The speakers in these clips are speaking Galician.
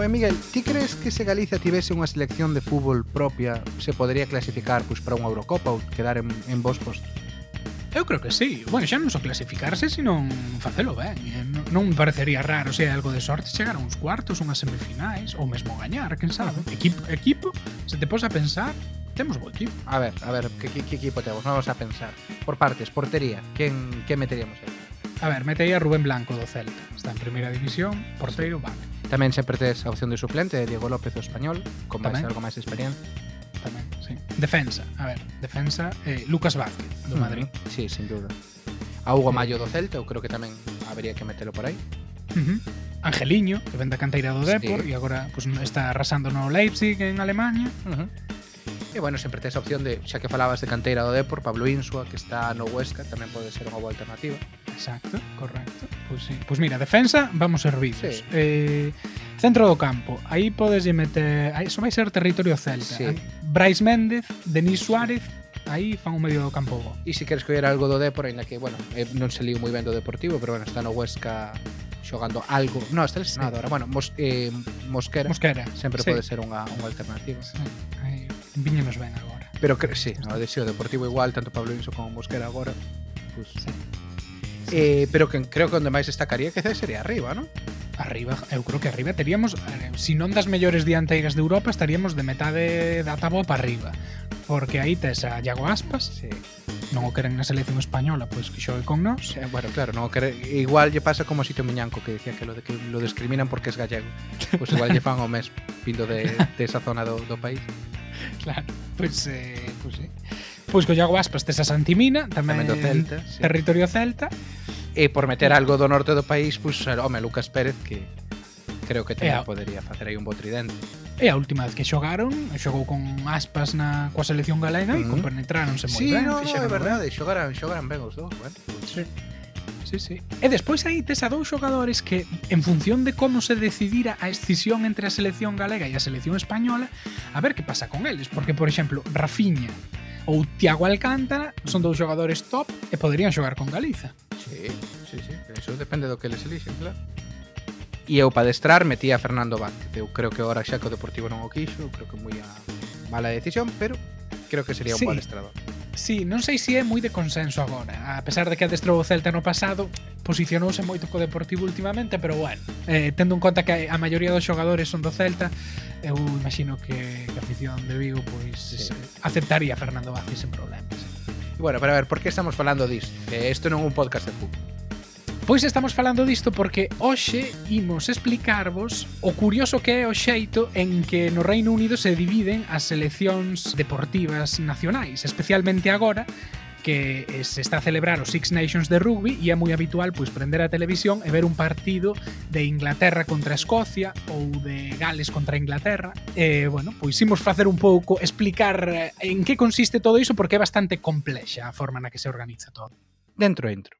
Oye, Miguel, ti crees que se Galicia tivese unha selección de fútbol propia se podería clasificar pois, para unha Eurocopa ou quedar en, en vos postos? Eu creo que sí. Bueno, xa non só clasificarse, senón facelo ben. Eh. Non me parecería raro se hai algo de sorte chegar a uns cuartos, unhas semifinais, ou mesmo gañar, quen sabe. Equipo, equipo se te posa a pensar, temos bo equipo. A ver, a ver, que, que, que equipo temos? Vamos a pensar. Por partes, portería, quen, que meteríamos aí? A ver, mete aí a Rubén Blanco do Celta. Está en primeira división, porteiro, vale. Tamén sempre tes a opción de suplente de Diego López do Español, con máis algo máis de experiencia. Tamén, sí. Defensa, a ver, defensa, eh, Lucas Vázquez, do Madrid. Uh -huh. Sí, sin duda. A Hugo eh. Mayo do Celta, eu creo que tamén habría que metelo por aí. Uh -huh. Angeliño, que vende a canteira do Depor sí. e agora pues, está arrasando no Leipzig en Alemania. Uh -huh. E bueno, sempre tes a opción de, xa que falabas de canteira do Depor, Pablo Insua, que está no Huesca, tamén pode ser unha boa alternativa. Exacto, correcto. Pois pues, sí. pues mira, defensa, vamos servidos. Sí. Eh, centro do campo, aí podes meter... Aí, iso vai ser territorio celta. Sí. Brais Méndez, Denis Suárez, aí fan un medio do campo bo. E se queres coller algo do Depor, ainda que, bueno, eh, non se liu moi ben do Deportivo, pero bueno, está no Huesca xogando algo. No, está lesionado sí. agora. Bueno, mos, eh, Mosquera. Mosquera. Sempre sí. pode ser unha, unha alternativa. Sí. Aí, viñenos ben agora. Pero sí, o deseo deportivo igual, tanto Pablo Inso como Mosquera agora. Pues, sí. Eh, pero que creo que onde máis destacaría que sería arriba, ¿no? Arriba, eu creo que arriba teríamos, eh, se si non das mellores dianteiras de Europa, estaríamos de metade da táboa para arriba. Porque aí tes a Iago Aspas, sí. non o queren na selección española, pois que xogue con nós. Eh, bueno, claro, non o queren, igual lle pasa como a Sito Miñanco que decía que lo, de, que lo discriminan porque es gallego. Pois pues igual lle fan o mes vindo de, de esa zona do, do país. claro, pois, eh, pois, eh. pois Iago aspas tes a Santimina, tamén, tamén do Celta, sí. territorio Celta. E por meter algo do norte do país, pois, home, Lucas Pérez, que creo que tamén a... podería facer aí un bo tridente. E a última vez que xogaron, xogou con aspas na coa selección galega mm. Uh e mm-hmm. compenetráronse moi sí, ben. Sí, no, no, é verdade, xogaran, xogaran ben os dous, bueno. Sí. Sí, sí. E despois aí tes a dous xogadores que, en función de como se decidira a escisión entre a selección galega e a selección española, a ver que pasa con eles. Porque, por exemplo, Rafinha ou Tiago Alcántara son dous xogadores top e poderían xogar con Galiza. Sí, sí, sí. Eso depende do que les elixen, claro. E eu para destrar metía a Fernando Vázquez. Eu creo que ahora xa que o Deportivo non o quixo, creo que moi a mala decisión, pero creo que sería un sí. bon adestrador. Sí, non sei se é moi de consenso agora. A pesar de que adestrou o Celta no pasado, posicionouse moito co Deportivo últimamente, pero bueno, eh, tendo en conta que a maioría dos xogadores son do Celta, eu imagino que, que a afición de Vigo pois sí. aceptaría a Fernando Vázquez sen problemas. E bueno, para ver, por que estamos falando disto? Que isto non é un podcast de fútbol. Pois estamos falando disto porque hoxe imos explicarvos o curioso que é o xeito en que no Reino Unido se dividen as seleccións deportivas nacionais, especialmente agora que eh, se está a celebrar o Six Nations de rugby e é moi habitual pois prender a televisión e ver un partido de Inglaterra contra Escocia ou de Gales contra Inglaterra. E, bueno, pois imos facer un pouco explicar eh, en que consiste todo iso porque é bastante complexa a forma na que se organiza todo. Dentro, dentro.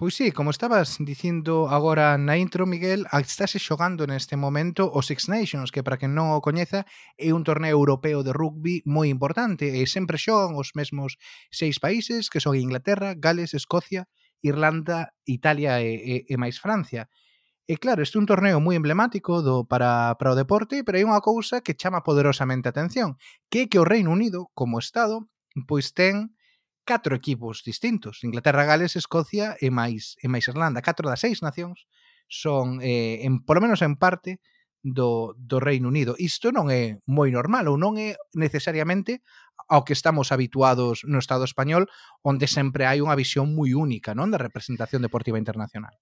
Pois sí, como estabas dicindo agora na intro, Miguel, estáse xogando neste momento o Six Nations, que para quen non o coñeza é un torneo europeo de rugby moi importante e sempre xogan os mesmos seis países que son Inglaterra, Gales, Escocia, Irlanda, Italia e, e, e máis Francia. E claro, este é un torneo moi emblemático do para, para o deporte, pero hai unha cousa que chama poderosamente a atención, que é que o Reino Unido, como Estado, pois ten catro equipos distintos, Inglaterra, Gales, Escocia e máis e máis Irlanda, catro das seis nacións son eh, en polo menos en parte do, do Reino Unido. Isto non é moi normal ou non é necesariamente ao que estamos habituados no Estado español, onde sempre hai unha visión moi única non da representación deportiva internacional.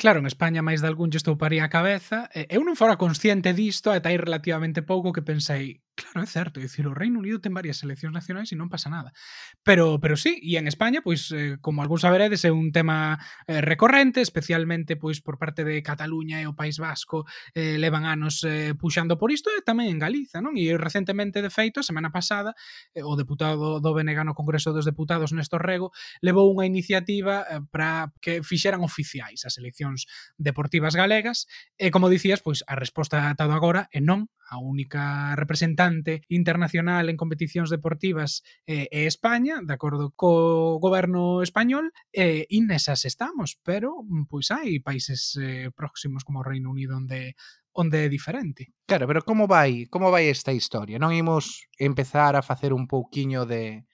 Claro, en España máis de algún lle estouparía a cabeza. Eu non fora consciente disto ata aí relativamente pouco que pensei Claro, é certo, é dicir, o Reino Unido ten varias seleccións nacionais e non pasa nada. Pero pero sí, e en España, pois eh, como algúns saberedes, é un tema eh, recorrente, especialmente pois por parte de Cataluña e o País Vasco, eh, levan anos eh, puxando por isto e tamén en Galiza, non? E recentemente, de feito, a semana pasada, eh, o deputado do BNG no Congreso dos Deputados, Néstor Rego, levou unha iniciativa eh, para que fixeran oficiais as eleccións deportivas galegas, e como dicías, pois a resposta atado agora é non, a única representante representante internacional en competicións deportivas eh, é España, de acordo co goberno español, eh, e nesas estamos, pero mm, pois hai países eh, próximos como o Reino Unido onde onde é diferente. Claro, pero como vai, como vai esta historia? Non imos empezar a facer un pouquiño de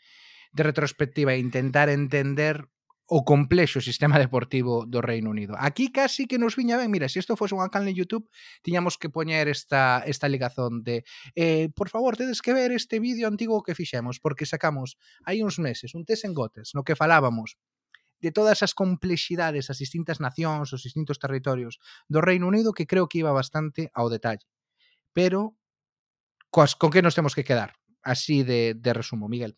de retrospectiva e intentar entender o complexo sistema deportivo do Reino Unido. Aquí casi que nos viña ben, mira, se si isto fose unha canal en YouTube, tiñamos que poñer esta, esta ligazón de eh, por favor, tedes que ver este vídeo antigo que fixemos, porque sacamos hai uns meses un test en Gotes no que falábamos de todas as complexidades, as distintas nacións, os distintos territorios do Reino Unido que creo que iba bastante ao detalle. Pero coas, con que nos temos que quedar? Así de, de resumo, Miguel.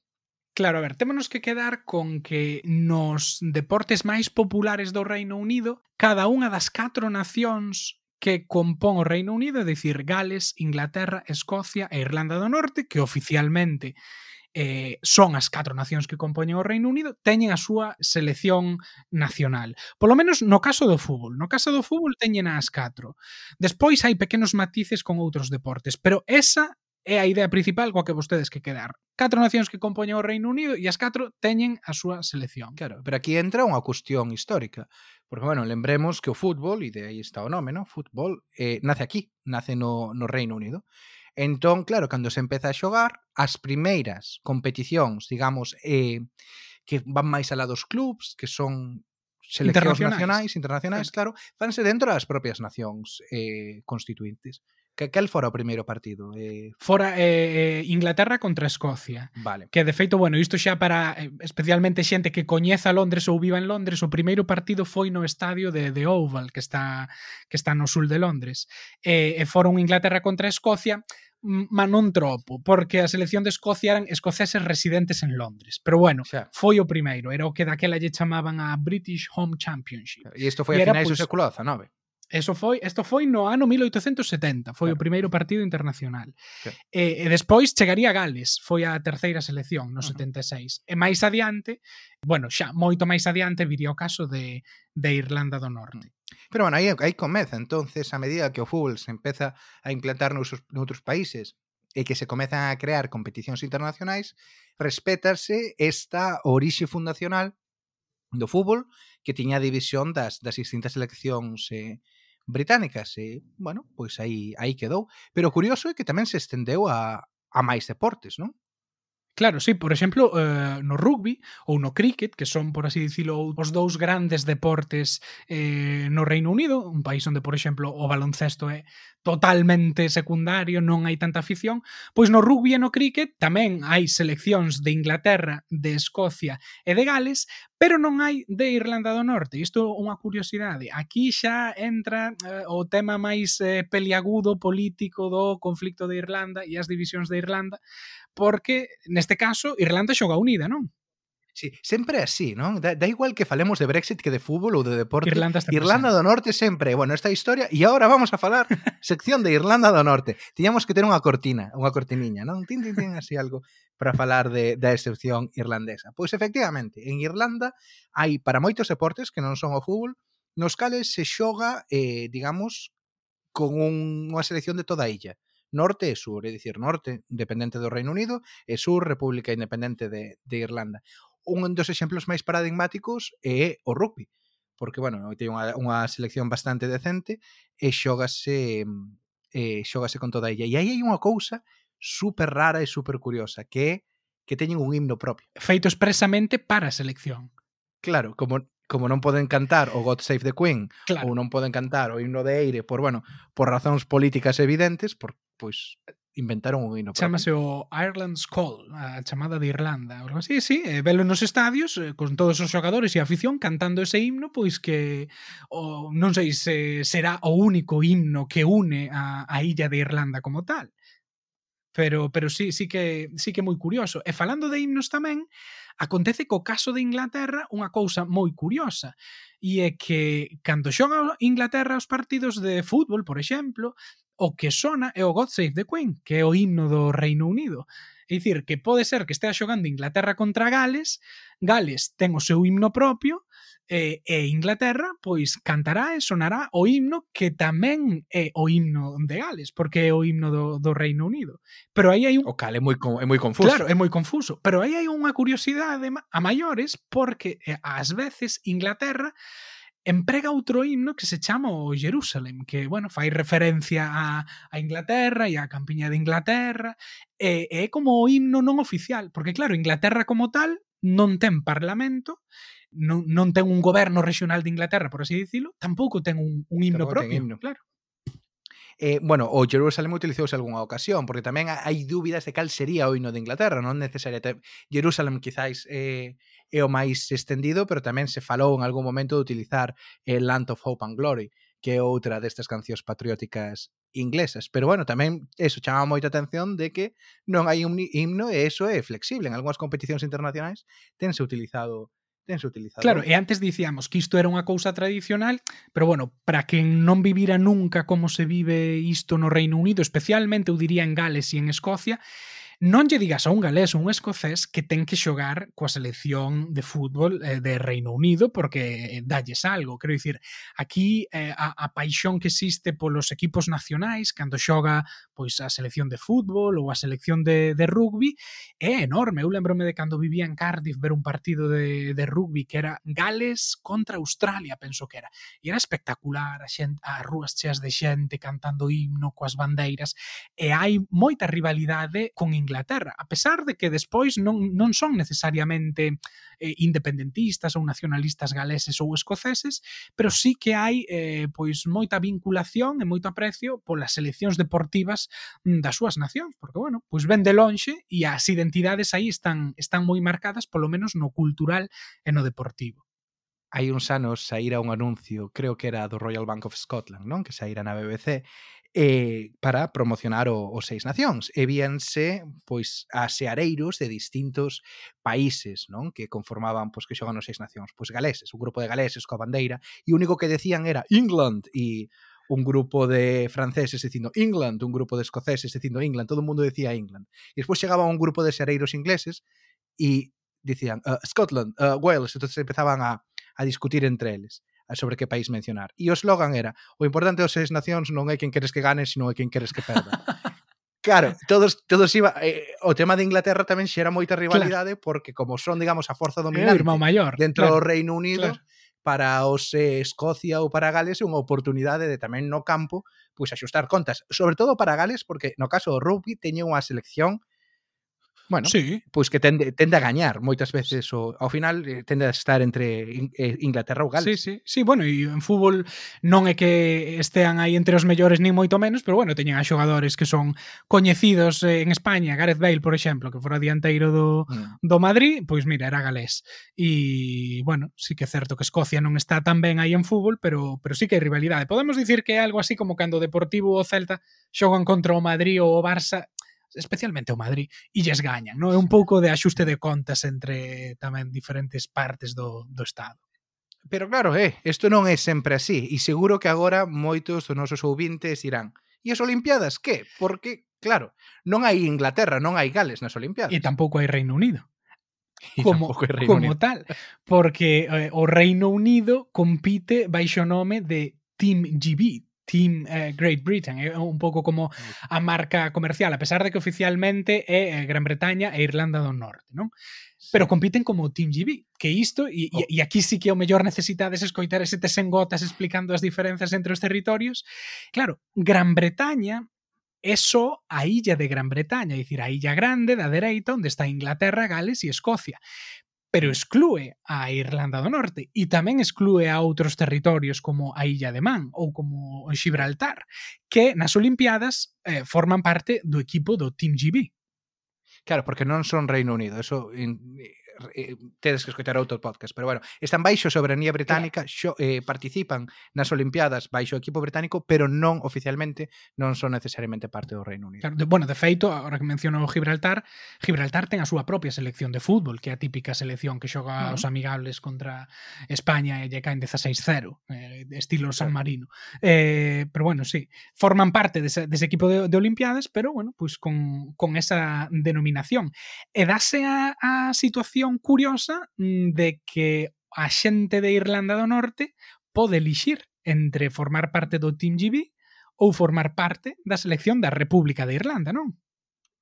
Claro, a ver, témonos que quedar con que nos deportes máis populares do Reino Unido, cada unha das catro nacións que compón o Reino Unido, é dicir, Gales, Inglaterra, Escocia e Irlanda do Norte, que oficialmente eh, son as catro nacións que compoñen o Reino Unido, teñen a súa selección nacional. Polo menos no caso do fútbol. No caso do fútbol teñen as catro. Despois hai pequenos matices con outros deportes, pero esa É a idea principal coa que vostedes que quedar. Catro nacións que compoñen o Reino Unido e as catro teñen a súa selección. Claro, pero aquí entra unha cuestión histórica. Porque, bueno, lembremos que o fútbol, e de aí está o nome, no? fútbol, eh, nace aquí, nace no, no Reino Unido. Entón, claro, cando se empeza a xogar, as primeiras competicións, digamos, eh, que van máis alá dos clubs, que son seleccións internacionais, nacionais, internacionais, claro, fanse dentro das propias nacións eh, constituintes. Que, cal fora o primeiro partido? Eh... Fora eh, eh, Inglaterra contra Escocia. Vale. Que de feito, bueno, isto xa para eh, especialmente xente que coñeza Londres ou viva en Londres, o primeiro partido foi no estadio de, de Oval, que está que está no sul de Londres. Eh, e foron Inglaterra contra Escocia, ma non tropo, porque a selección de Escocia eran escoceses residentes en Londres. Pero bueno, xa. foi o primeiro, era o que daquela lle chamaban a British Home Championship. E isto foi a finais pues, do pois, século XIX? Eso foi, isto foi no ano 1870, foi claro. o primeiro partido internacional. Claro. E, e despois chegaría a Gales, foi a terceira selección no uh -huh. 76. E máis adiante, bueno, xa moito máis adiante viría o caso de de Irlanda do Norte. Mm. Pero bueno, aí aí comeza, entonces, a medida que o fútbol se empeza a implantar nos noutros países e que se comezan a crear competicións internacionais, respétase esta orixe fundacional do fútbol que tiña a división das, das distintas seleccións eh, británicas e, bueno, pois aí aí quedou. Pero o curioso é que tamén se estendeu a, a máis deportes, non? Claro, sí, por exemplo, eh, no rugby ou no cricket, que son, por así dicilo, os dous grandes deportes eh, no Reino Unido, un país onde, por exemplo, o baloncesto é totalmente secundario, non hai tanta afición, pois no rugby e no cricket tamén hai seleccións de Inglaterra, de Escocia e de Gales, pero non hai de Irlanda do Norte. Isto é unha curiosidade. Aquí xa entra eh, o tema máis eh, peliagudo político do conflicto de Irlanda e as divisións de Irlanda, porque neste caso Irlanda xoga unida, non? Sí, sempre así, non? Da, da igual que falemos de Brexit que de fútbol ou de deporte. Irlanda, Irlanda do Norte sempre. Bueno, esta historia e agora vamos a falar sección de Irlanda do Norte. Tiñamos que ter unha cortina, unha cortiniña, non? Tin, tin, tin, así algo para falar de, da excepción irlandesa. Pois efectivamente, en Irlanda hai para moitos deportes que non son o fútbol, nos cales se xoga, eh, digamos, con un, unha selección de toda a illa norte e sur, é dicir, norte dependente do Reino Unido e sur República Independente de, de Irlanda un dos exemplos máis paradigmáticos é o rugby porque, bueno, ten unha, unha selección bastante decente e xógase e xógase con toda ella e aí hai unha cousa super rara e super curiosa que é que teñen un himno propio. Feito expresamente para a selección. Claro, como como non poden cantar o God Save the Queen claro. ou non poden cantar o himno de Eire por, bueno, por razóns políticas evidentes, por, pois inventaron un hino Chamase o Ireland's Call, a chamada de Irlanda, algo así, sí, eh, velo nos estadios eh, con todos os xogadores e afición cantando ese himno, pois que o, non sei se será o único himno que une a, a illa de Irlanda como tal. Pero pero sí, sí que sí que é moi curioso. E falando de himnos tamén, acontece co caso de Inglaterra unha cousa moi curiosa, e é que cando xoga Inglaterra os partidos de fútbol, por exemplo, o que sona é o God Save the Queen, que é o himno do Reino Unido. É dicir, que pode ser que estea xogando Inglaterra contra Gales, Gales ten o seu himno propio, e, e Inglaterra pois cantará e sonará o himno que tamén é o himno de Gales, porque é o himno do, do Reino Unido. Pero aí hai un... O cal é moi, é moi confuso. Claro, é moi confuso. Pero aí hai unha curiosidade a maiores porque eh, ás veces Inglaterra emprega outro himno que se chama o Jerusalem, que, bueno, fai referencia a, a Inglaterra e a campiña de Inglaterra, e, e é como o himno non oficial, porque, claro, Inglaterra como tal non ten parlamento, non, non ten un goberno regional de Inglaterra, por así dicilo, tampouco ten un, un himno tampouco propio, himno. claro. Eh, bueno, o Jerusalem utilizouse algunha ocasión, porque tamén hai dúbidas de cal sería o hino de Inglaterra, non necesariamente. Jerusalem, quizáis eh, é o máis extendido, pero tamén se falou en algún momento de utilizar eh, Land of Hope and Glory, que é outra destas cancións patrióticas inglesas. Pero bueno, tamén eso chama moita atención de que non hai un himno e eso é flexible. En algunhas competicións internacionais tense utilizado tense utilizado. Claro, e antes dicíamos que isto era unha cousa tradicional, pero bueno, para quen non vivira nunca como se vive isto no Reino Unido, especialmente eu diría en Gales e en Escocia, Non lle digas a un galés ou un escocés que ten que xogar coa selección de fútbol eh, de Reino Unido porque eh, dalles algo. Quero dicir, aquí eh, a, a paixón que existe polos equipos nacionais cando xoga pois a selección de fútbol ou a selección de, de rugby é enorme. Eu lembrome de cando vivía en Cardiff ver un partido de, de rugby que era Gales contra Australia, penso que era. E era espectacular, a, xente, a rúas cheas de xente cantando himno coas bandeiras e hai moita rivalidade con Inglaterra Inglaterra, a pesar de que despois non, non son necesariamente eh, independentistas ou nacionalistas galeses ou escoceses, pero sí que hai eh, pois moita vinculación e moito aprecio polas seleccións deportivas das súas nacións, porque bueno, pois ven de lonxe e as identidades aí están están moi marcadas polo menos no cultural e no deportivo hai uns anos saíra un anuncio, creo que era do Royal Bank of Scotland, non? Que saíra na BBC, eh, para promocionar o, o Seis Nacións. E víanse pois a seareiros de distintos países non que conformaban pois que xogan os Seis Nacións, pois galeses, un grupo de galeses coa bandeira, e o único que decían era England e un grupo de franceses dicindo England, un grupo de escoceses dicindo England, todo o mundo decía England. E despois chegaba un grupo de seareiros ingleses e dicían uh, Scotland, uh, Wales, entonces empezaban a, a discutir entre eles sobre que país mencionar. E o slogan era, o importante dos seis nacións non é quen queres que gane, sino é quen queres que perda. Claro, todos todos iba eh, o tema de Inglaterra tamén xera moita rivalidade claro. porque como son, digamos, a forza dominante irmão maior, dentro claro, do Reino Unido, claro. para os eh, Escocia ou para Gales é unha oportunidade de tamén no campo pois axustar contas, sobre todo para Gales porque no caso do rugby teñen unha selección bueno, sí. pois que tende, tende a gañar moitas veces o, ao final eh, tende a estar entre In, eh, Inglaterra ou Gales. Sí, sí, sí, bueno, e en fútbol non é que estean aí entre os mellores nin moito menos, pero bueno, teñen a xogadores que son coñecidos eh, en España, Gareth Bale, por exemplo, que fora dianteiro do, mm. do Madrid, pois mira, era galés. E bueno, sí que é certo que Escocia non está tan ben aí en fútbol, pero pero sí que hai rivalidade. Podemos dicir que é algo así como cando o Deportivo ou o Celta xogan contra o Madrid ou o Barça, especialmente o Madrid, e lles gañan, non? É un pouco de axuste de contas entre tamén diferentes partes do, do Estado. Pero claro, eh, isto non é sempre así, e seguro que agora moitos dos nosos ouvintes dirán e as Olimpiadas que? Porque, claro, non hai Inglaterra, non hai Gales nas Olimpiadas. E tampouco hai Reino Unido como, Reino como Unido. tal, porque eh, o Reino Unido compite baixo o nome de Team GB, Team eh, Great Britain, é un pouco como a marca comercial, a pesar de que oficialmente é eh, Gran Bretaña e Irlanda do Norte, non? pero compiten como o Team GB, que isto, e, oh. e aquí sí que o mellor necesitades escoitar ese tesengotas explicando as diferenzas entre os territorios. Claro, Gran Bretaña é só a illa de Gran Bretaña, é dicir, a illa grande da dereita onde está Inglaterra, Gales e Escocia pero exclúe a Irlanda do Norte e tamén exclúe a outros territorios como a Illa de Man ou como Gibraltar, que nas Olimpiadas eh, forman parte do equipo do Team GB. Claro, porque non son Reino Unido, eso in, eh, tedes que escoitar outro podcast, pero bueno, están baixo soberanía británica, xo, eh, participan nas Olimpiadas baixo equipo británico, pero non oficialmente non son necesariamente parte do Reino Unido. Claro, de, bueno, de feito, agora que menciono Gibraltar, Gibraltar ten a súa propia selección de fútbol, que é a típica selección que xoga uh -huh. os amigables contra España e lle caen 16-0, eh, estilo San Marino. Eh, pero bueno, sí, forman parte dese, dese equipo de, de Olimpiadas, pero bueno, pois pues con, con esa denominación. E dase a, a situación cuestión curiosa mm, de que a xente de Irlanda do Norte pode elixir entre formar parte do Team GB ou formar parte da selección da República de Irlanda, non?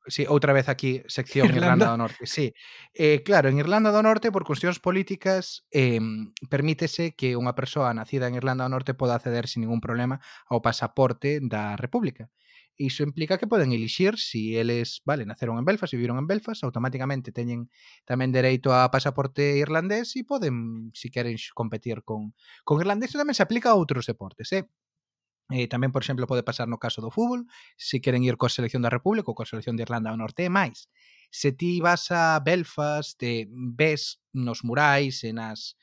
Sí, outra vez aquí, sección Irlanda, Irlanda do Norte. Sí. Eh, claro, en Irlanda do Norte, por cuestións políticas, eh, permítese que unha persoa nacida en Irlanda do Norte poda acceder sin ningún problema ao pasaporte da República. Uh iso implica que poden elixir si eles, vale, naceron en Belfast, viviron en Belfast, automáticamente teñen tamén dereito a pasaporte irlandés e poden, si queren competir con, con irlandés, tamén se aplica a outros deportes, eh? Eh, tamén, por exemplo, pode pasar no caso do fútbol, se queren ir coa selección da República ou coa selección de Irlanda do Norte e máis se ti vas a Belfast, te ves nos murais e nas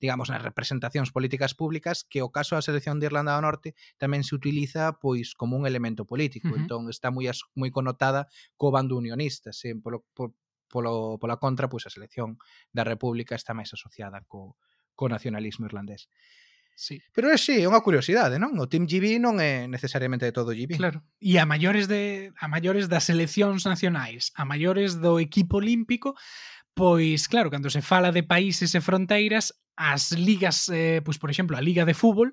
digamos, nas representacións políticas públicas que o caso da selección de Irlanda do Norte tamén se utiliza pois como un elemento político. Uh -huh. Entón está moi moi connotada co bando unionista, se polo, por, polo, pola contra, pois a selección da República está máis asociada co, co nacionalismo irlandés. Sí. Pero é sí, é unha curiosidade, non? O Team GB non é necesariamente de todo GB. Claro. E a maiores de a maiores das seleccións nacionais, a maiores do equipo olímpico, pois claro, cando se fala de países e fronteiras, as ligas, eh, pois por exemplo, a Liga de Fútbol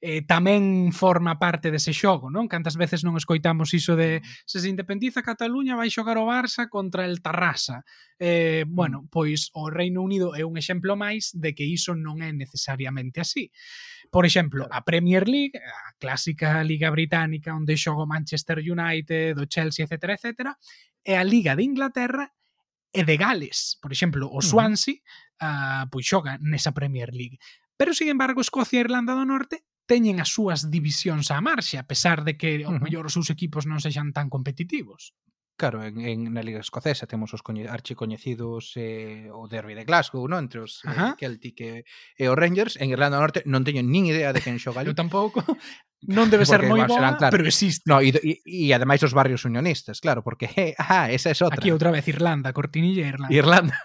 eh, tamén forma parte dese xogo, non? Cantas veces non escoitamos iso de se se independiza Cataluña vai xogar o Barça contra el Tarrasa. Eh, bueno, pois o Reino Unido é un exemplo máis de que iso non é necesariamente así. Por exemplo, a Premier League, a clásica liga británica onde xogo Manchester United, o Chelsea, etc., etc., é a Liga de Inglaterra e de Gales. Por exemplo, o Swansea uh uh, pois xoga nesa Premier League. Pero, sin embargo, Escocia e Irlanda do Norte teñen as súas divisións á marxe, a pesar de que ao uh -huh. mellor os seus equipos non sexan tan competitivos. Claro, en, en na Liga Escocesa temos os coñe, archicoñecidos eh, o Derby de Glasgow, non? Entre os eh, Celtic e, e os Rangers. En Irlanda do Norte non teño nin idea de quen xoga ali. Eu tampouco. Non debe ser moi boa, claro. pero existe. No, e, e, e ademais os barrios unionistas, claro, porque eh, ah, esa é outra. Aquí outra vez Irlanda, cortinilla Irlanda. Irlanda.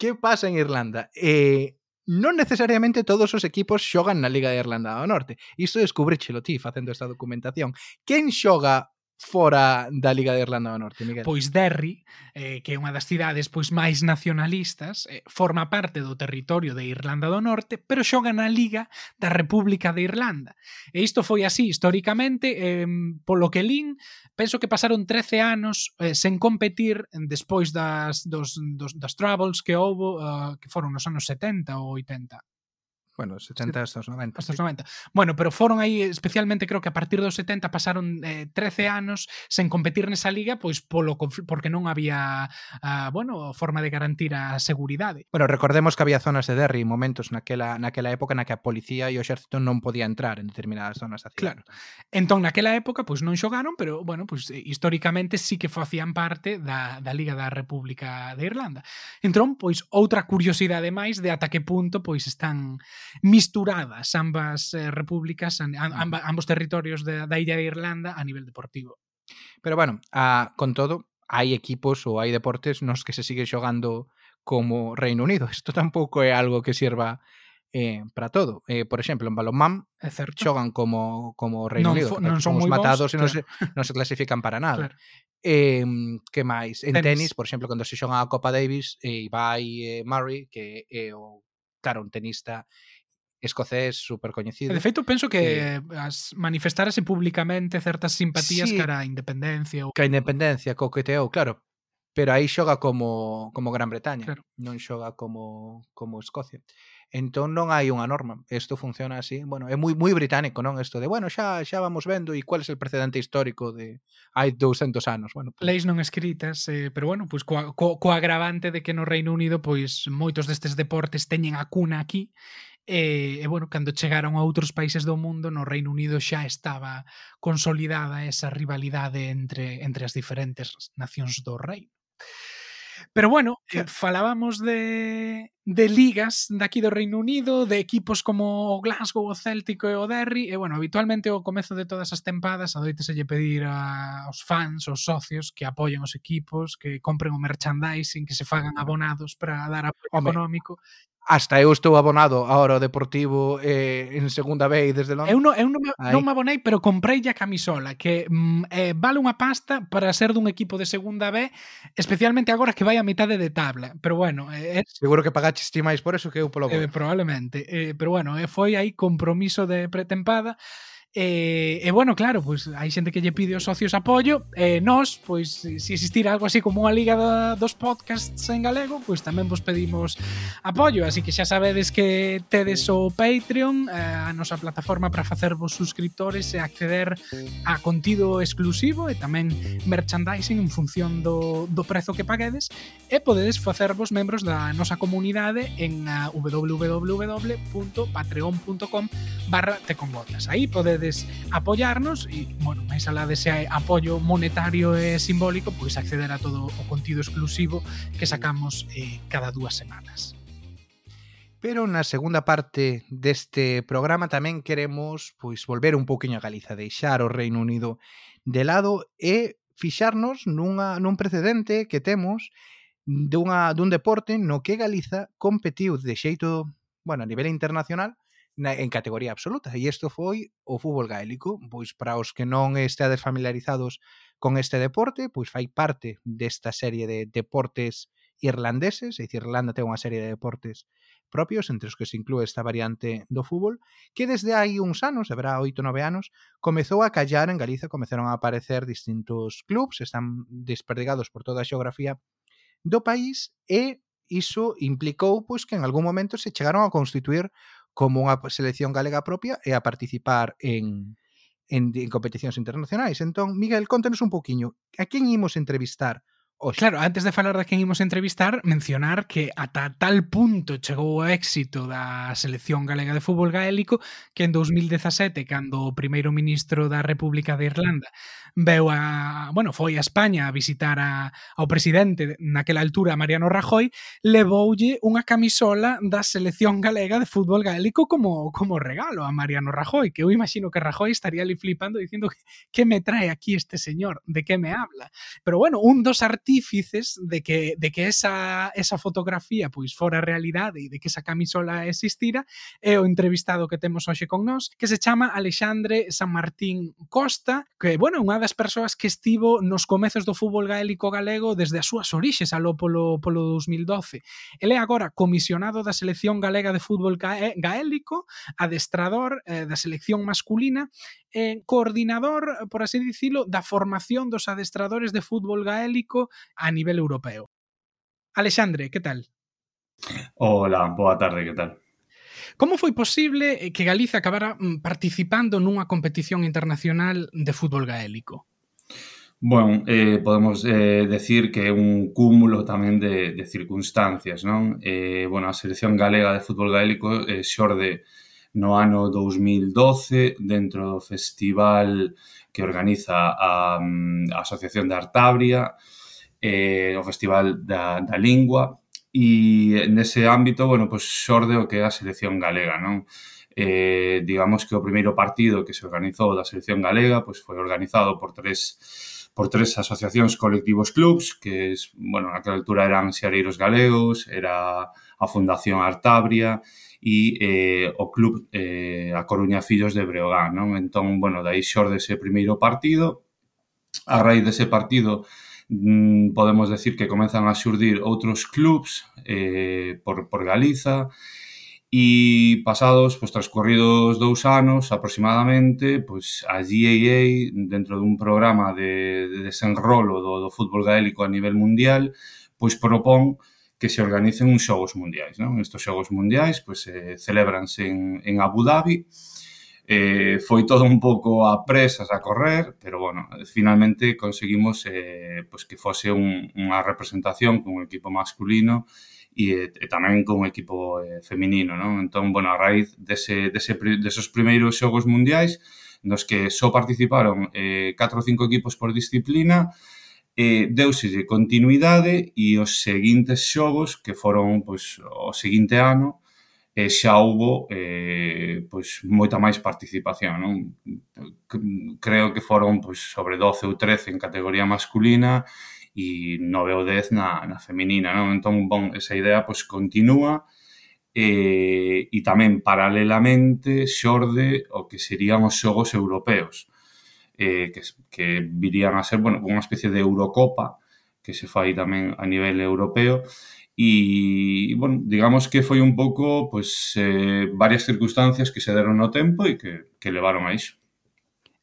que pasa en Irlanda? Eh, non necesariamente todos os equipos xogan na Liga de Irlanda do Norte. Isto descubrichelo ti facendo esta documentación. Quen xoga fora da Liga de Irlanda do Norte, Miguel. Pois Derry, eh, que é unha das cidades pois máis nacionalistas, eh, forma parte do territorio de Irlanda do Norte, pero xoga na Liga da República de Irlanda. E isto foi así históricamente, eh, polo que lin, penso que pasaron 13 anos eh, sen competir despois das, dos, dos, das troubles que houbo, uh, que foron nos anos 70 ou 80 Bueno, 70 hasta os 90. Hasta os 90. Bueno, pero foron aí, especialmente creo que a partir dos 70 pasaron eh, 13 anos sen competir nesa liga, pois polo porque non había, uh, bueno, forma de garantir a seguridade. Bueno, recordemos que había zonas de derri, momentos naquela naquela época na que a policía e o exército non podía entrar en determinadas zonas da cidade. Claro. Entón, naquela época, pois non xogaron, pero, bueno, pois eh, históricamente sí que facían parte da, da Liga da República de Irlanda. Entón, pois, outra curiosidade máis de ata que punto pois están misturadas ambas eh, repúblicas, amba, ambos territorios de, da Illa de Irlanda a nivel deportivo. Pero bueno, a, con todo, hai equipos ou hai deportes nos que se sigue xogando como Reino Unido. Isto tampouco é algo que sirva eh, para todo. Eh, por exemplo, en balonmán é certo. xogan como como Reino non, Unido, non son moi matados bons, e non claro. se, non se clasifican para nada. Claro. Eh, que máis? En tenis. tenis, por exemplo, cando se xoga a Copa Davis, eh, Ibai eh, Murray, que é eh, o claro, un tenista escocés super coñecido. De feito, penso que eh, as manifestarase públicamente certas simpatías sí, cara a independencia. Ou... Que a independencia coqueteou, claro, pero aí xoga como como Gran Bretaña, claro. non xoga como como Escocia. Entón non hai unha norma, isto funciona así. Bueno, é moi moi británico, non? Isto de, bueno, xa xa vamos vendo e cuál é o precedente histórico de hai 200 anos, bueno. Pues... Leis non escritas, eh, pero bueno, pois coa, co, co agravante de que no Reino Unido pois moitos destes deportes teñen a cuna aquí E, e bueno, cando chegaron a outros países do mundo, no Reino Unido xa estaba consolidada esa rivalidade entre entre as diferentes nacións do reino. Pero bueno, eh, falábamos de, de ligas daqui do Reino Unido, de equipos como o Glasgow, o Céltico e o Derry, e bueno, habitualmente ao comezo de todas as tempadas adoiteselle pedir a, aos fans, aos socios que apoien os equipos, que compren o merchandising, que se fagan abonados para dar apoio Home, económico hasta eu estou abonado ahora ao Deportivo eh, en segunda B desde Londres. Eu non, eu non, me, non me abonei, pero comprei a camisola, que mm, eh, vale unha pasta para ser dun equipo de segunda B, especialmente agora que vai a mitade de tabla. Pero bueno... Eh, eh Seguro que pagaches ti máis por eso que eu polo eh, Probablemente. Eh, pero bueno, eh, foi aí compromiso de pretempada. E, e bueno, claro, pois hai xente que lle pide aos socios apoio e nós, pois se existir algo así como unha liga da, dos podcasts en galego, pois tamén vos pedimos apoio, así que xa sabedes que tedes o Patreon, eh, a nosa plataforma para facervos suscriptores e acceder a contido exclusivo e tamén merchandising en función do, do prezo que paguedes e podedes facervos membros da nosa comunidade en eh, www.patreon.com barra tecongotas. Aí podedes podedes apoiarnos e, bueno, máis alá dese apoio monetario e simbólico, pois acceder a todo o contido exclusivo que sacamos eh, cada dúas semanas. Pero na segunda parte deste programa tamén queremos pois volver un pouquiño a Galiza, deixar o Reino Unido de lado e fixarnos nunha, nun precedente que temos dunha, dun deporte no que Galiza competiu de xeito, bueno, a nivel internacional, na, en categoría absoluta. E isto foi o fútbol gaélico. Pois para os que non esteades familiarizados con este deporte pois fai parte desta serie de deportes irlandeses, é dicir, Irlanda ten unha serie de deportes propios entre os que se inclúe esta variante do fútbol, que desde hai uns anos, haberá oito nove anos, comezou a callar en Galiza, comezaron a aparecer distintos clubs, están desperdigados por toda a xeografía do país e iso implicou pois que en algún momento se chegaron a constituir como unha selección galega propia e a participar en, en, en competicións internacionais. Entón, Miguel, contanos un pouquiño, a quen imos entrevistar Hoxe. Claro, antes de falar de quen imos entrevistar, mencionar que ata tal punto chegou o éxito da selección galega de fútbol gaélico que en 2017, cando o primeiro ministro da República de Irlanda veu a, bueno, foi a España a visitar a, ao presidente naquela altura, Mariano Rajoy, levoulle unha camisola da selección galega de fútbol gaélico como como regalo a Mariano Rajoy, que eu imagino que Rajoy estaría ali flipando dicindo que, que me trae aquí este señor, de que me habla. Pero bueno, un dos artistas artífices de que, de que esa, esa fotografía pois fora realidade e de que esa camisola existira é o entrevistado que temos hoxe con nós que se chama Alexandre San Martín Costa que, bueno, unha das persoas que estivo nos comezos do fútbol gaélico galego desde as súas orixes aló polo, polo 2012. Ele é agora comisionado da Selección Galega de Fútbol eh, Gaélico, adestrador eh, da selección masculina e coordinador, por así dicilo, da formación dos adestradores de fútbol gaélico a nivel europeo. Alexandre, que tal? Ola, boa tarde, que tal? Como foi posible eh, que Galiza acabara mm, participando nunha competición internacional de fútbol gaélico? Bueno, eh, podemos eh, decir que é un cúmulo tamén de, de circunstancias, non? Eh, bueno, a selección galega de fútbol gaélico eh, xorde no ano 2012 dentro do festival que organiza a, mm, a Asociación de Artabria, eh, o Festival da, da Lingua, e nese ámbito, bueno, pois xorde o que é a selección galega, non? Eh, digamos que o primeiro partido que se organizou da selección galega pois foi organizado por tres por tres asociacións colectivos clubs, que es, bueno, naquela altura eran Xareiros Galegos, era a Fundación Artabria e eh, o club eh, a Coruña Fillos de Breogán, non? Entón, bueno, dai xorde ese primeiro partido, a raíz dese partido mm, podemos decir que comezan a xurdir outros clubs eh, por, por Galiza, E pasados, pois transcorridos dous anos aproximadamente, pois a GAA, dentro dun programa de, de desenrolo do, do fútbol gaélico a nivel mundial, pois propón que se organicen uns xogos mundiais. Non? Estos xogos mundiais pois, eh, celebranse en, en Abu Dhabi, Eh, foi todo un pouco a presas a correr, pero bueno, finalmente conseguimos eh, pues que fose un, unha representación con un equipo masculino e, e tamén con un equipo eh, feminino, non? Entón, bueno, a raíz dese, dese, deses primeiros xogos mundiais, nos que só participaron eh, 4 ou 5 equipos por disciplina, eh, deuselle continuidade e os seguintes xogos que foron pois, o seguinte ano eh, xa houbo eh, pois, moita máis participación. Non? Creo que foron pois, sobre 12 ou 13 en categoría masculina e 9 ou 10 na, na feminina. Non? Entón, bon, esa idea pois, continúa eh, e tamén paralelamente xorde o que serían os xogos europeos eh, que, que virían a ser bueno, unha especie de Eurocopa que se fai tamén a nivel europeo e, bueno, digamos que foi un pouco pues, eh, varias circunstancias que se deron no tempo e que, que levaron a iso.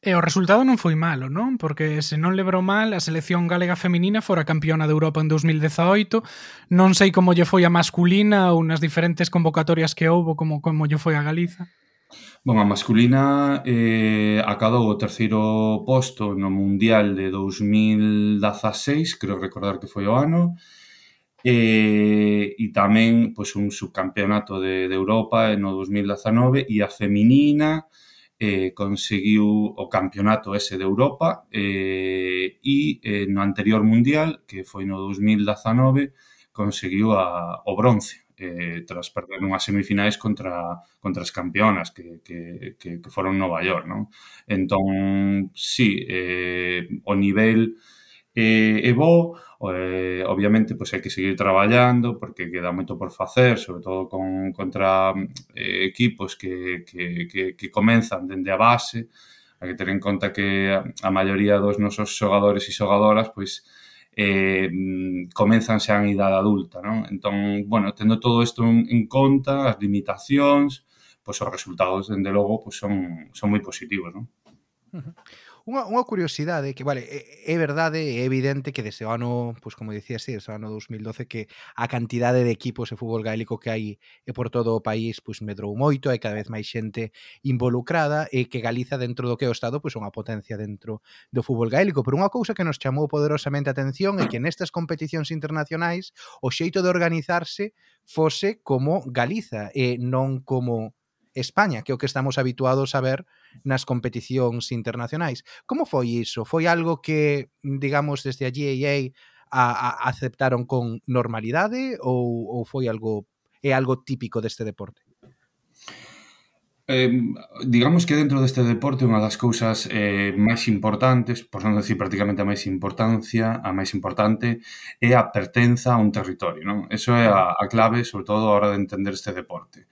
E o resultado non foi malo, non? Porque se non lebrou mal, a selección galega feminina fora campeona de Europa en 2018. Non sei como lle foi a masculina ou nas diferentes convocatorias que houbo, como como lle foi a Galiza. Bon, a masculina eh, acadou o terceiro posto no Mundial de 2016, creo recordar que foi o ano, e, e tamén pois, un subcampeonato de, de Europa no 2019 e a feminina eh, conseguiu o campeonato ese de Europa eh, e eh, no anterior mundial, que foi no 2019, conseguiu a, o bronce eh, tras perder unhas semifinais contra contra as campeonas que, que, que, que foron Nova York, non? Entón, sí, eh, o nivel eh, é bo, eh, obviamente pois pues, hai que seguir traballando porque queda moito por facer, sobre todo con contra eh, equipos que, que, que, que comenzan dende a base, hai que ter en conta que a, a maioría dos nosos xogadores e xogadoras pois pues, eh, comenzan xa en idade adulta, non? Entón, bueno, tendo todo isto en, en conta, as limitacións, pois os resultados, dende logo, pois son, son moi positivos, non? Uh -huh. Unha, unha curiosidade que, vale, é, é verdade, é evidente que desde o ano, pois como dicía, sí, desde o ano 2012 que a cantidade de equipos de fútbol gaélico que hai e eh, por todo o país pois medrou moito, hai cada vez máis xente involucrada e que Galiza dentro do que é o Estado pois unha potencia dentro do fútbol gaélico, pero unha cousa que nos chamou poderosamente a atención é que nestas competicións internacionais o xeito de organizarse fose como Galiza e non como España, que é o que estamos habituados a ver nas competicións internacionais. Como foi iso? Foi algo que, digamos, desde a GAA a, a aceptaron con normalidade ou, ou foi algo é algo típico deste deporte? Eh, digamos que dentro deste deporte unha das cousas eh, máis importantes, por non decir prácticamente a máis importancia, a máis importante é a pertenza a un territorio, non? Eso é a, a clave, sobre todo, a hora de entender este deporte.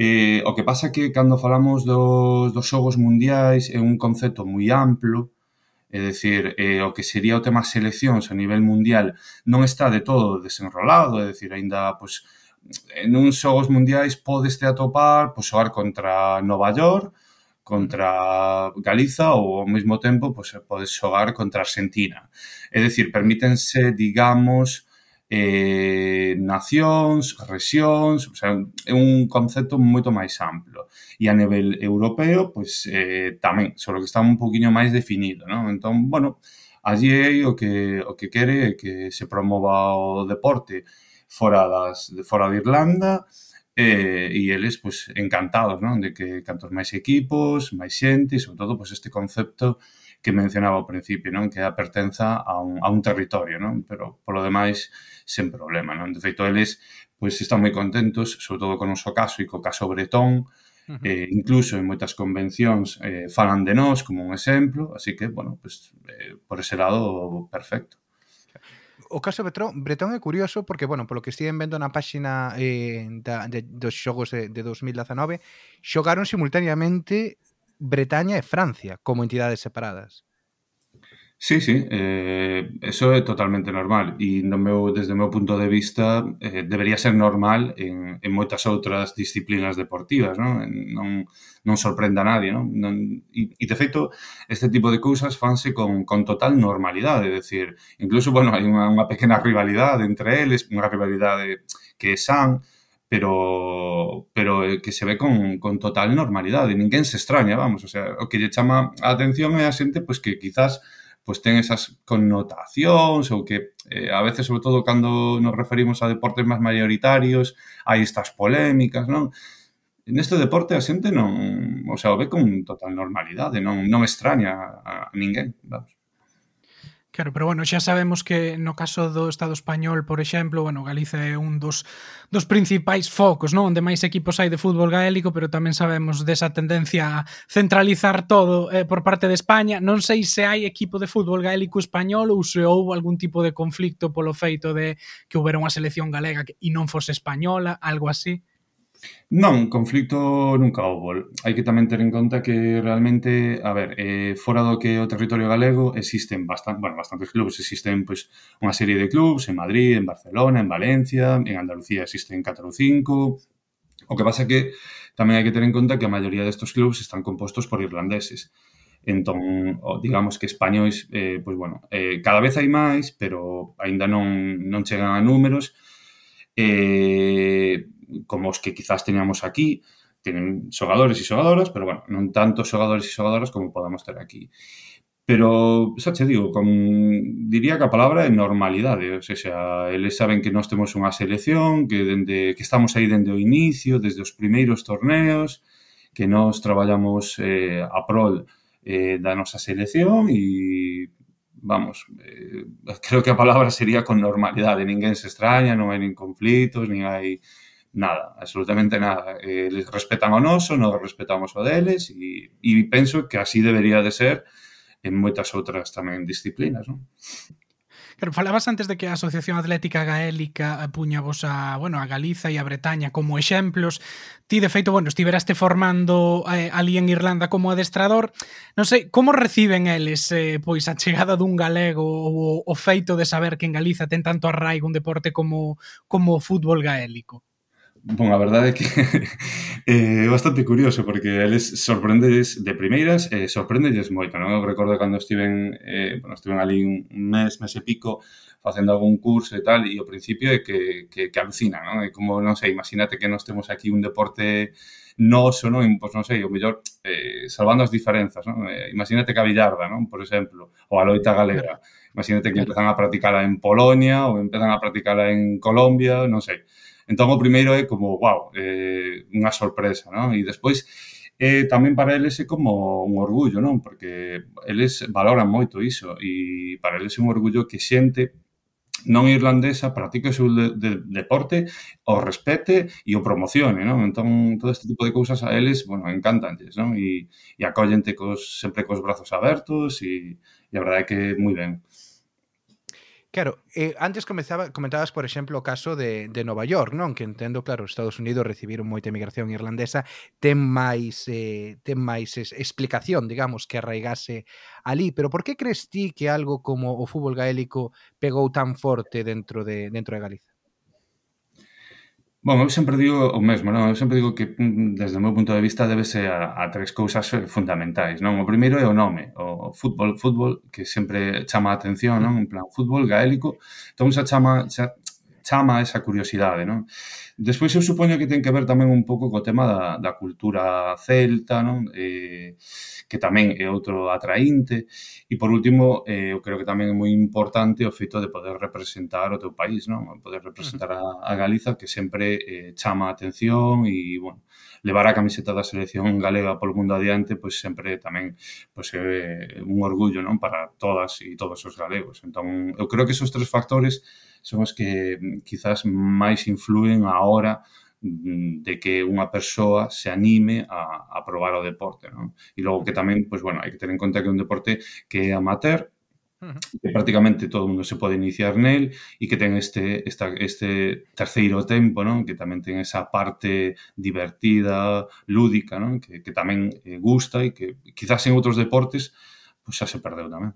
Eh, o que pasa é que cando falamos dos, dos xogos mundiais é un concepto moi amplo, é dicir, eh, o que sería o tema seleccións a nivel mundial non está de todo desenrolado, é dicir, aínda pois, en uns xogos mundiais podeste atopar pois, xogar contra Nova York, contra Galiza ou ao mesmo tempo pois, podes xogar contra Argentina. É dicir, permítense, digamos, eh, nacións, rexións, o sea, é un concepto moito máis amplo. E a nivel europeo, pois eh, tamén, só que está un poquinho máis definido, non? Entón, bueno, allí é o que o que quere é que se promova o deporte fora das de fora de Irlanda eh, e eles pois encantados, non? De que cantos máis equipos, máis xente, e sobre todo pois este concepto que mencionaba ao principio, non? Que é a pertenza a un, a un territorio, non? Pero polo demais sen problema, non? De feito eles pois están moi contentos, sobre todo con o noso caso e co caso Bretón, Uh -huh. eh, incluso en moitas convencións eh, falan de nós como un exemplo, así que, bueno, pues, eh, por ese lado, perfecto. O caso Bretón, Bretón é curioso porque, bueno, polo que estiven vendo na páxina eh, da, de, dos xogos de, de 2019, xogaron simultaneamente Bretaña e Francia como entidades separadas. Sí, sí, eh, eso é totalmente normal e no meu, desde o meu punto de vista eh, debería ser normal en, en moitas outras disciplinas deportivas, non, non, non sorprenda a nadie. Non? Non, e, e, de feito, este tipo de cousas fanse con, con total normalidade, é dicir, incluso, bueno, hai unha, unha pequena rivalidade entre eles, unha rivalidade que é san, pero pero que se ve con, con total normalidade, ninguén se extraña, vamos, o sea, o que lle chama a atención é a xente pois que quizás pois ten esas connotacións ou que eh, a veces, sobre todo, cando nos referimos a deportes máis mayoritarios, hai estas polémicas, non? Neste deporte a xente non, o sea, o ve con total normalidade, non, non extraña a ninguén, vamos. Claro, pero bueno, xa sabemos que no caso do Estado español, por exemplo, bueno, Galiza é un dos, dos principais focos, non? Onde máis equipos hai de fútbol gaélico, pero tamén sabemos desa tendencia a centralizar todo eh, por parte de España. Non sei se hai equipo de fútbol gaélico español ou se houve algún tipo de conflicto polo feito de que houbera unha selección galega que, e non fose española, algo así. Non, conflicto nunca houbo. Hai que tamén ter en conta que realmente, a ver, eh, fora do que o territorio galego existen bastan, bueno, bastantes clubes, existen pois pues, unha serie de clubes en Madrid, en Barcelona, en Valencia, en Andalucía existen 4 ou 5. O que pasa que tamén hai que ter en conta que a maioría destos clubes están compostos por irlandeses. Entón, digamos que españois, eh, pois pues, bueno, eh, cada vez hai máis, pero aínda non, non chegan a números, eh, como os que quizás teníamos aquí, tienen xogadores e xogadoras, pero bueno, non tantos xogadores e xogadoras como podamos ter aquí. Pero, xa che digo, con, diría que a palabra é normalidade, ou seja, eles saben que nós temos unha selección, que, dende, que estamos aí dende o inicio, desde os primeiros torneos, que nós traballamos eh, a prol eh, da nosa selección e vamos, eh, creo que a palabra sería con normalidade, ninguén se extraña, non hai nin conflitos, nin hai nada, absolutamente nada. Eh, les respetan o noso, non respetamos o deles e, e penso que así debería de ser en moitas outras tamén disciplinas, non? Claro, falabas antes de que a Asociación Atlética Gaélica puña vos a, bueno, a Galiza e a Bretaña como exemplos. Ti, de feito, bueno, estiveraste formando eh, ali en Irlanda como adestrador. Non sei, como reciben eles eh, pois a chegada dun galego ou o feito de saber que en Galiza ten tanto arraigo un deporte como, como o fútbol gaélico? Bon, a verdade é que eh, é bastante curioso porque eles sorprendes de primeiras eh, sorprendelles moito, non? Eu recordo cando estiven, eh, bueno, estiven ali un mes, mes e pico facendo algún curso e tal, e ao principio é que, que, que alucina, non? É como, non sei, imagínate que nós temos aquí un deporte noso, non? Pois non sei, o mellor, eh, salvando as diferenzas, non? Eh, imagínate que a billarda, non? Por exemplo, ou a loita galega. Imagínate que empezan a practicala en Polonia ou empezan a practicala en Colombia, non sei Entón, o primeiro é como, wow, eh, unha sorpresa, non? E despois, eh, tamén para eles é como un orgullo, non? Porque eles valoran moito iso e para eles é un orgullo que xente non irlandesa practique o seu de, de, deporte, o respete e o promocione, non? Entón, todo este tipo de cousas a eles, bueno, encantanlles, non? E, e acollente cos, sempre cos brazos abertos e, e a verdade é que moi ben. Claro, eh, antes comenzaba, comentabas, por exemplo, o caso de, de Nova York, non? Que entendo, claro, os Estados Unidos recibiron moita emigración irlandesa, ten máis eh, ten máis es, explicación, digamos, que arraigase ali, pero por que crees ti que algo como o fútbol gaélico pegou tan forte dentro de dentro de Galiza? Bom, eu sempre digo o mesmo, non? Eu sempre digo que, mm, desde o meu punto de vista, débese a, a tres cousas fundamentais, non? O primeiro é o nome, o fútbol, fútbol, que sempre chama a atención, non? Mm. En plan, fútbol gaélico, entón xa chama, xa, chama esa curiosidade, non? Despois eu supoño que ten que ver tamén un pouco co tema da, da cultura celta, non? Eh, que tamén é outro atraínte. E por último, eh, eu creo que tamén é moi importante o feito de poder representar o teu país, non? Poder representar a, a Galiza que sempre eh, chama a atención e, bueno, levar a camiseta da selección galega polo mundo adiante, pois sempre tamén pois é un orgullo, non, para todas e todos os galegos. Entón, eu creo que esos tres factores son os que mm, quizás máis influen a hora mm, de que unha persoa se anime a, a probar o deporte. Non? E logo que tamén, pois, bueno, hai que ter en conta que é un deporte que é amateur, que prácticamente todo mundo se pode iniciar nel e que ten este, esta, este terceiro tempo, non? que tamén ten esa parte divertida, lúdica, non? Que, que tamén eh, gusta e que quizás en outros deportes pois xa se perdeu tamén.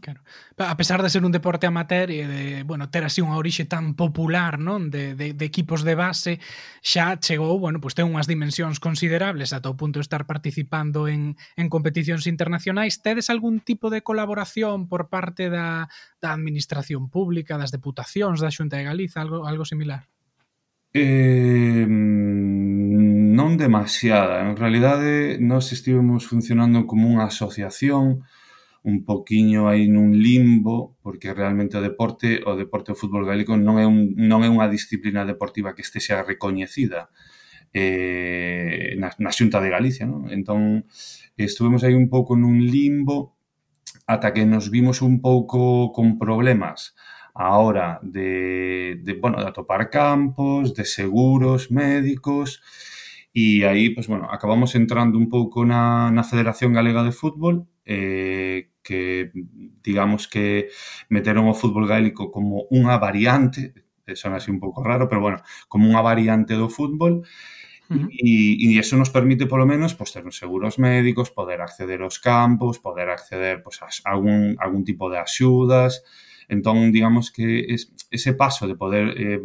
Claro. A pesar de ser un deporte amateur e de, bueno, ter así unha orixe tan popular, non, de, de, de equipos de base, xa chegou, bueno, pois pues, ten unhas dimensións considerables ata o punto de estar participando en, en competicións internacionais. Tedes algún tipo de colaboración por parte da, da administración pública, das deputacións, da Xunta de Galiza, algo algo similar? Eh, non demasiada. En realidade, nós estivemos funcionando como unha asociación un poquiño aí nun limbo, porque realmente o deporte, o deporte o fútbol galego non é, un, non é unha disciplina deportiva que estea recoñecida eh, na, na xunta de Galicia, non? Entón, estuvemos aí un pouco nun limbo ata que nos vimos un pouco con problemas a hora de, de, bueno, de atopar campos, de seguros, médicos, e aí, pues, bueno, acabamos entrando un pouco na, na Federación Galega de Fútbol, eh, que digamos que meteron o fútbol gaélico como unha variante, eh, son así un pouco raro, pero bueno, como unha variante do fútbol, Uh -huh. e, e eso nos permite por lo menos pues, tener seguros médicos, poder acceder aos campos, poder acceder pues, a algún, algún tipo de axudas. Entón, digamos que es, ese paso de poder eh,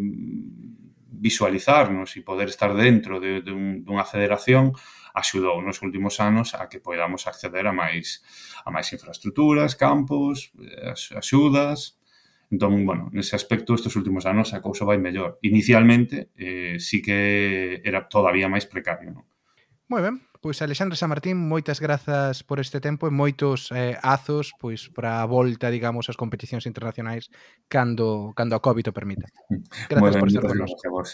visualizarnos e poder estar dentro de, de, un, de unha federación axudou nos últimos anos a que podamos acceder a máis a máis infraestructuras, campos, eh, axudas, Entón, bueno, nese aspecto, estes últimos anos a cousa vai mellor. Inicialmente, eh, sí que era todavía máis precario, non? Moi ben, pois Alexandre San Martín, moitas grazas por este tempo e moitos eh, azos pois para a volta, digamos, ás competicións internacionais cando cando a COVID o permita. Grazas ben, por estar con Gracias a vos.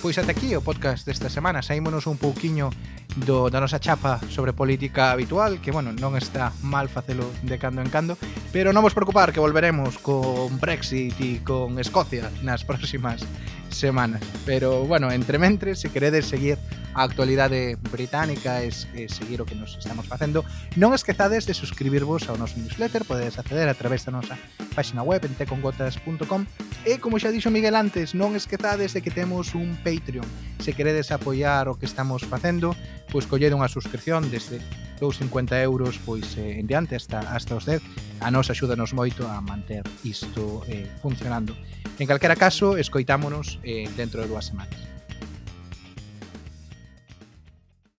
Pois ata aquí o podcast desta semana. Saímonos un pouquiño do, da nosa chapa sobre política habitual Que, bueno, non está mal facelo de cando en cando Pero non vos preocupar que volveremos con Brexit e con Escocia nas próximas semanas. Pero, bueno, entre mentres, se queredes seguir a actualidade británica e, e seguir o que nos estamos facendo Non esquezades de suscribirvos ao noso newsletter. Podedes acceder a través da nosa página web en tecongotas.com E, como xa dixo Miguel antes, non esquezades de que temos un pequeno Patreon. Se queredes apoiar o que estamos facendo, pois collede unha suscripción desde 2,50 euros pois eh, en diante hasta, hasta os 10 a nos axúdanos moito a manter isto eh, funcionando. En calquera caso escoitámonos eh, dentro de dúas semanas.